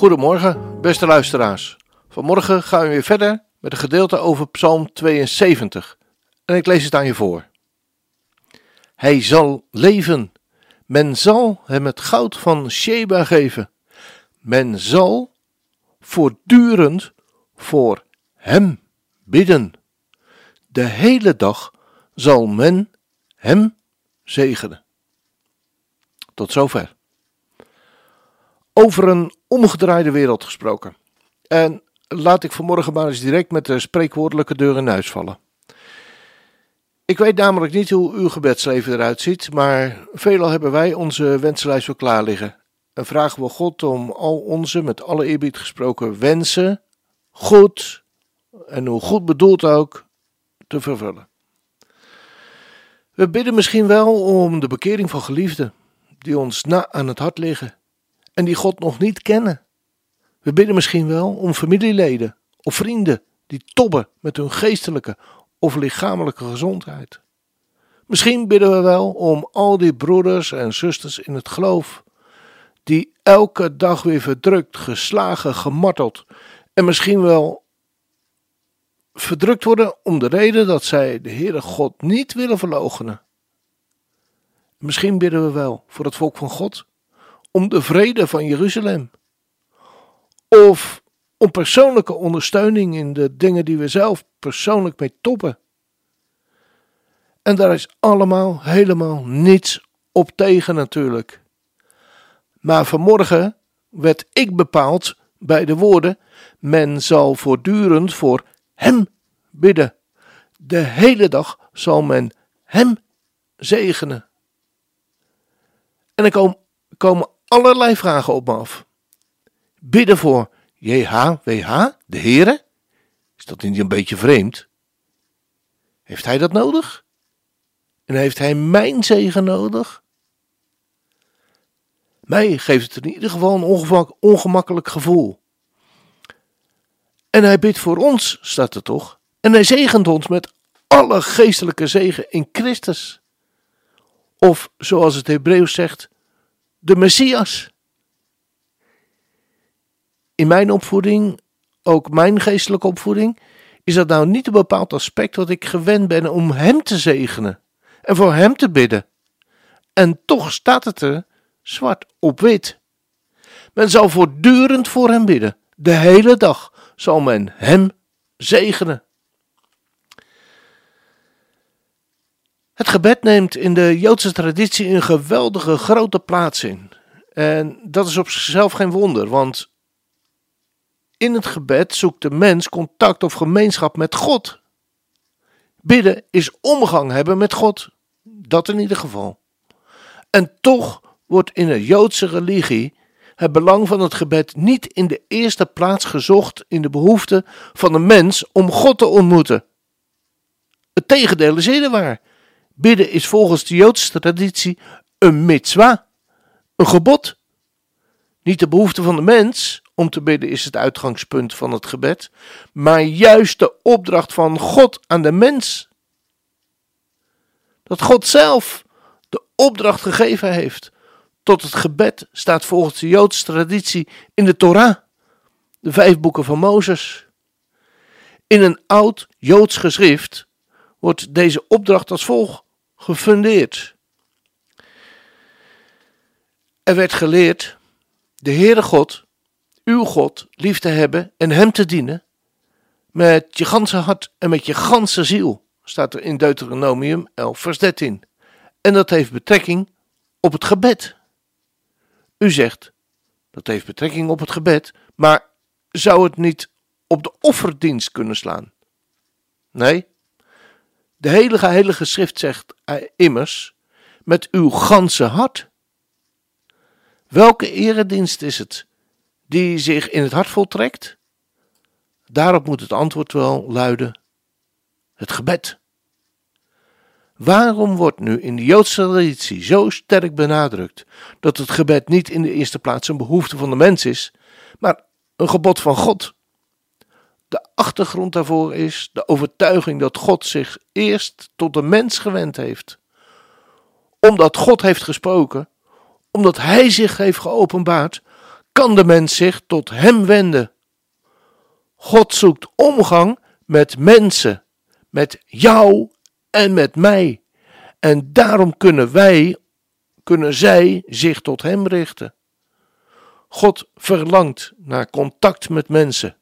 Goedemorgen, beste luisteraars. Vanmorgen gaan we weer verder met een gedeelte over Psalm 72. En ik lees het aan je voor. Hij zal leven. Men zal hem het goud van Sheba geven. Men zal voortdurend voor hem bidden. De hele dag zal men hem zegenen. Tot zover. Over een omgedraaide wereld gesproken. En laat ik vanmorgen maar eens direct met de spreekwoordelijke deur in huis vallen. Ik weet namelijk niet hoe uw gebedsleven eruit ziet, maar veelal hebben wij onze wensenlijst wel klaar liggen. En vragen we God om al onze, met alle eerbied gesproken, wensen, goed en hoe goed bedoeld ook, te vervullen. We bidden misschien wel om de bekering van geliefden, die ons na aan het hart liggen en die God nog niet kennen. We bidden misschien wel om familieleden of vrienden die tobben met hun geestelijke of lichamelijke gezondheid. Misschien bidden we wel om al die broeders en zusters in het geloof, die elke dag weer verdrukt, geslagen, gemarteld en misschien wel verdrukt worden om de reden dat zij de Heere God niet willen verloochenen. Misschien bidden we wel voor het volk van God, om de vrede van Jeruzalem of om persoonlijke ondersteuning in de dingen die we zelf persoonlijk mee toppen. En daar is allemaal helemaal niets op tegen natuurlijk. Maar vanmorgen werd ik bepaald bij de woorden: men zal voortdurend voor hem bidden. De hele dag zal men hem zegenen. En er komen allerlei vragen op me af bidden voor JHWH, de Heere? Is dat niet een beetje vreemd? Heeft hij dat nodig? En heeft hij mijn zegen nodig? Mij geeft het in ieder geval een ongemakkelijk gevoel. En hij bidt voor ons, staat er toch? En hij zegent ons met alle geestelijke zegen in Christus. Of zoals het Hebreeuws zegt, de Messias in mijn opvoeding, ook mijn geestelijke opvoeding, is dat nou niet een bepaald aspect wat ik gewend ben om Hem te zegenen en voor Hem te bidden. En toch staat het er zwart op wit. Men zal voortdurend voor Hem bidden. De hele dag zal men Hem zegenen. Het gebed neemt in de Joodse traditie een geweldige grote plaats in. En dat is op zichzelf geen wonder, want in het gebed zoekt de mens contact of gemeenschap met God. Bidden is omgang hebben met God. Dat in ieder geval. En toch wordt in de Joodse religie het belang van het gebed niet in de eerste plaats gezocht in de behoefte van de mens om God te ontmoeten. Het tegendeel is eerder waar. Bidden is volgens de Joodse traditie een mitzwa, een gebod. Niet de behoefte van de mens om te bidden is het uitgangspunt van het gebed, maar juist de opdracht van God aan de mens. Dat God zelf de opdracht gegeven heeft tot het gebed staat volgens de Joodse traditie in de Torah, de vijf boeken van Mozes. In een oud Joods geschrift wordt deze opdracht als volgt gefundeerd. Er werd geleerd: de Heere God uw God lief te hebben en Hem te dienen met je ganse hart en met je ganse ziel, staat er in Deuteronomium 11, vers 13. En dat heeft betrekking op het gebed. U zegt, dat heeft betrekking op het gebed, maar zou het niet op de offerdienst kunnen slaan? Nee, de heilige heilige schrift zegt immers, met uw ganse hart. Welke eredienst is het die zich in het hart voltrekt? Daarop moet het antwoord wel luiden: het gebed. Waarom wordt nu in de Joodse traditie zo sterk benadrukt dat het gebed niet in de eerste plaats een behoefte van de mens is, maar een gebod van God? Achtergrond daarvoor is de overtuiging dat God zich eerst tot de mens gewend heeft. Omdat God heeft gesproken, omdat Hij zich heeft geopenbaard, kan de mens zich tot Hem wenden. God zoekt omgang met mensen, met jou en met mij. En daarom kunnen wij, kunnen zij zich tot Hem richten. God verlangt naar contact met mensen.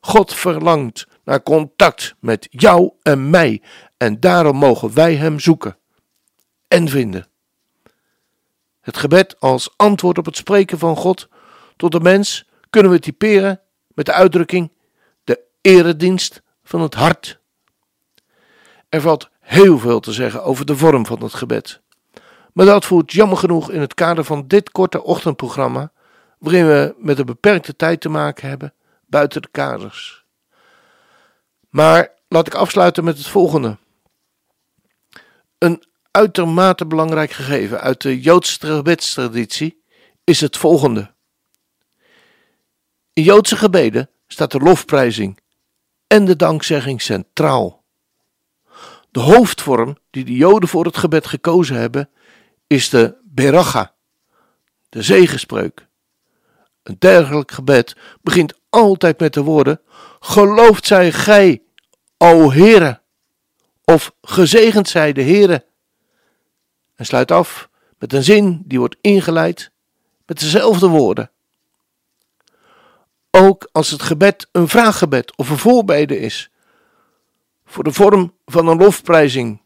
God verlangt naar contact met jou en mij. En daarom mogen wij Hem zoeken en vinden. Het gebed als antwoord op het spreken van God tot de mens kunnen we typeren met de uitdrukking de eredienst van het hart. Er valt heel veel te zeggen over de vorm van het gebed. Maar dat voert jammer genoeg in het kader van dit korte ochtendprogramma, waarin we met een beperkte tijd te maken hebben, buiten de kaders. Maar laat ik afsluiten met het volgende. Een uitermate belangrijk gegeven uit de Joodse gebedstraditie is het volgende. In Joodse gebeden staat de lofprijzing en de dankzegging centraal. De hoofdvorm die de Joden voor het gebed gekozen hebben is de beracha, de zegenspreuk. Een dergelijk gebed begint altijd met de woorden: Geloofd zij gij, o Heere, of gezegend zij de Heere. En sluit af met een zin die wordt ingeleid met dezelfde woorden. Ook als het gebed een vraaggebed of een voorbede is, voor de vorm van een lofprijzing,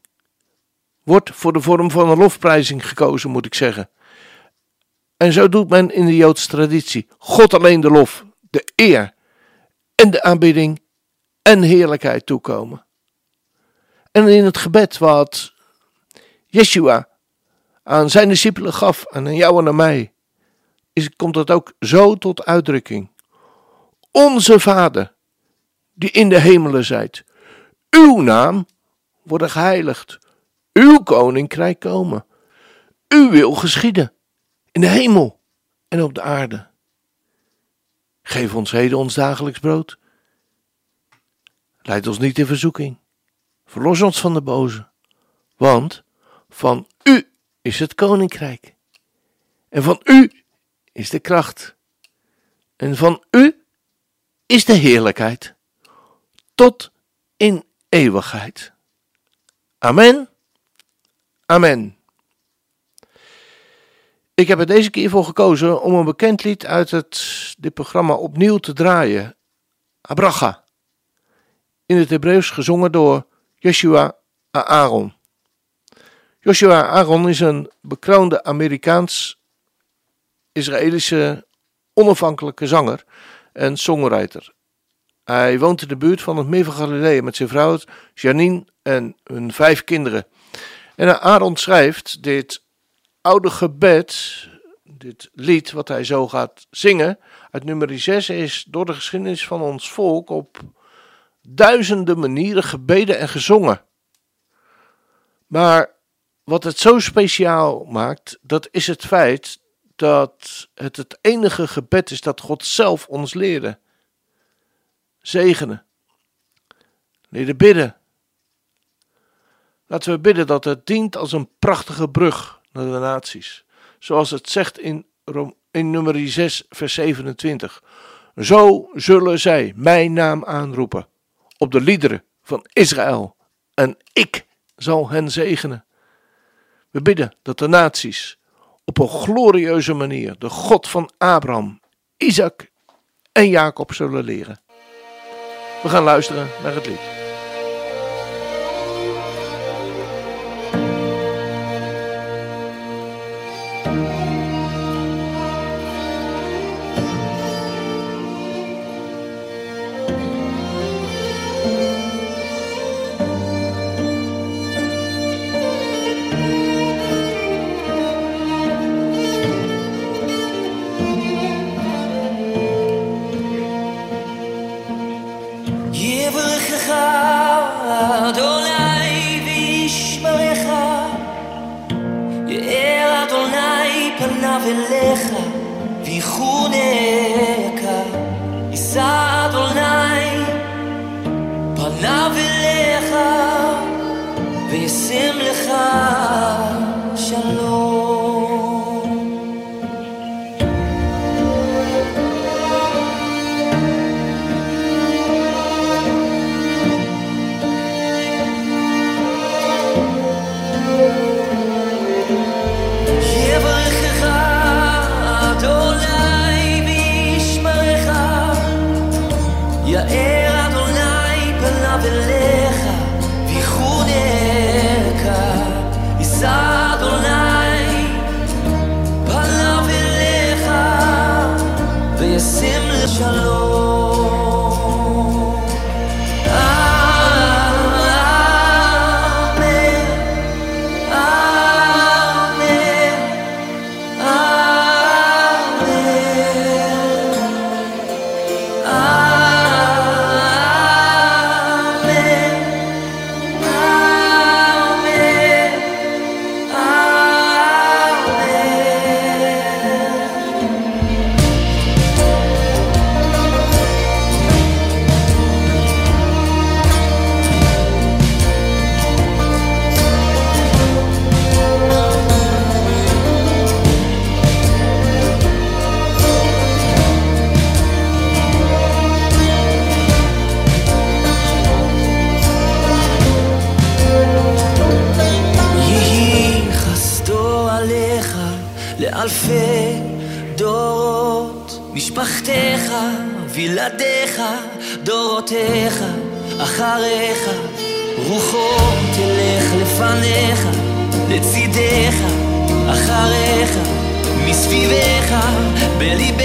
wordt voor de vorm van een lofprijzing gekozen, moet ik zeggen. En zo doet men in de Joodse traditie God alleen de lof, de eer en de aanbidding en heerlijkheid toekomen. En in het gebed wat Yeshua aan zijn discipelen gaf, aan jou en aan mij, is, komt dat ook zo tot uitdrukking. Onze Vader, die in de hemelen zijt, uw naam worden geheiligd, uw koninkrijk komen, uw wil geschieden, in de hemel en op de aarde. Geef ons heden ons dagelijks brood. Leid ons niet in verzoeking. Verlos ons van de boze. Want van u is het koninkrijk. En van u is de kracht. En van u is de heerlijkheid. Tot in eeuwigheid. Amen. Amen. Ik heb er deze keer voor gekozen om een bekend lied uit het, dit programma opnieuw te draaien. Abracha. In het Hebreeuws gezongen door Joshua Aaron. Joshua Aaron is een bekroonde Amerikaans-Israëlische onafhankelijke zanger en songwriter. Hij woont in de buurt van het Meer van Galilea met zijn vrouw Janine en hun vijf kinderen. En Aaron schrijft dit oude gebed, dit lied wat hij zo gaat zingen, uit nummer 6 is door de geschiedenis van ons volk op duizenden manieren gebeden en gezongen. Maar wat het zo speciaal maakt, dat is het feit dat het het enige gebed is dat God zelf ons leerde. Zegenen. Leren bidden. Laten we bidden dat het dient als een prachtige brug naar de naties. Zoals het zegt in, in nummer 6, vers 27. Zo zullen zij mijn naam aanroepen op de liederen van Israël. En ik zal hen zegenen. We bidden dat de naties op een glorieuze manier de God van Abraham, Isaac en Jacob zullen leren. We gaan luisteren naar het lied. וישים לך שלום. יברכך אדוני וישמרך. יאר אדוני פניו אליך desire. משפחתך וילדיך, דורותיך, אחריך, רוחו תלך לפניך, לצידך, אחריך, מסביבך, בליבך,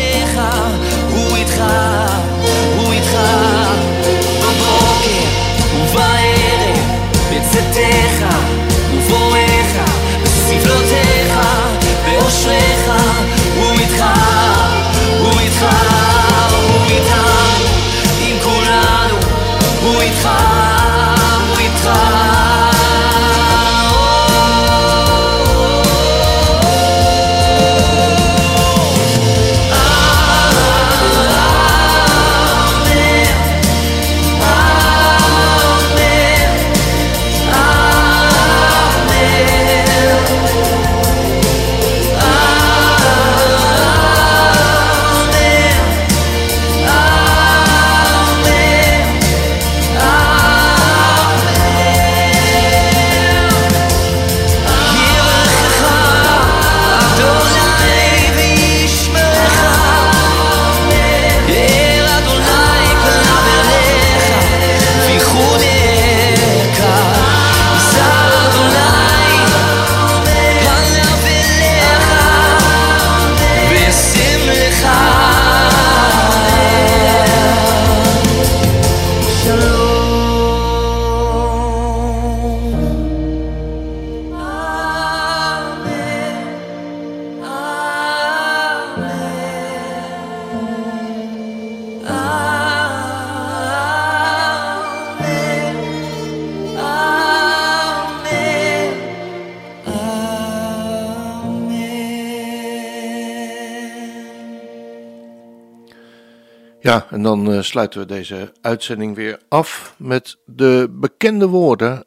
Ja, en dan eh, sluiten we deze uitzending weer af met de bekende woorden,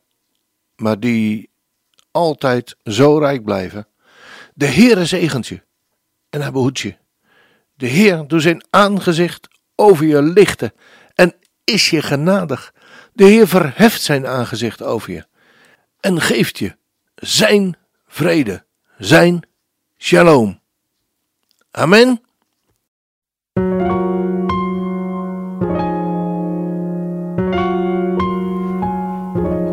maar die altijd zo rijk blijven. De Heere zegent je en hij behoedt je. De Heer doet zijn aangezicht over je lichten en is je genadig. De Heer verheft zijn aangezicht over je en geeft je zijn vrede, zijn shalom. Amen.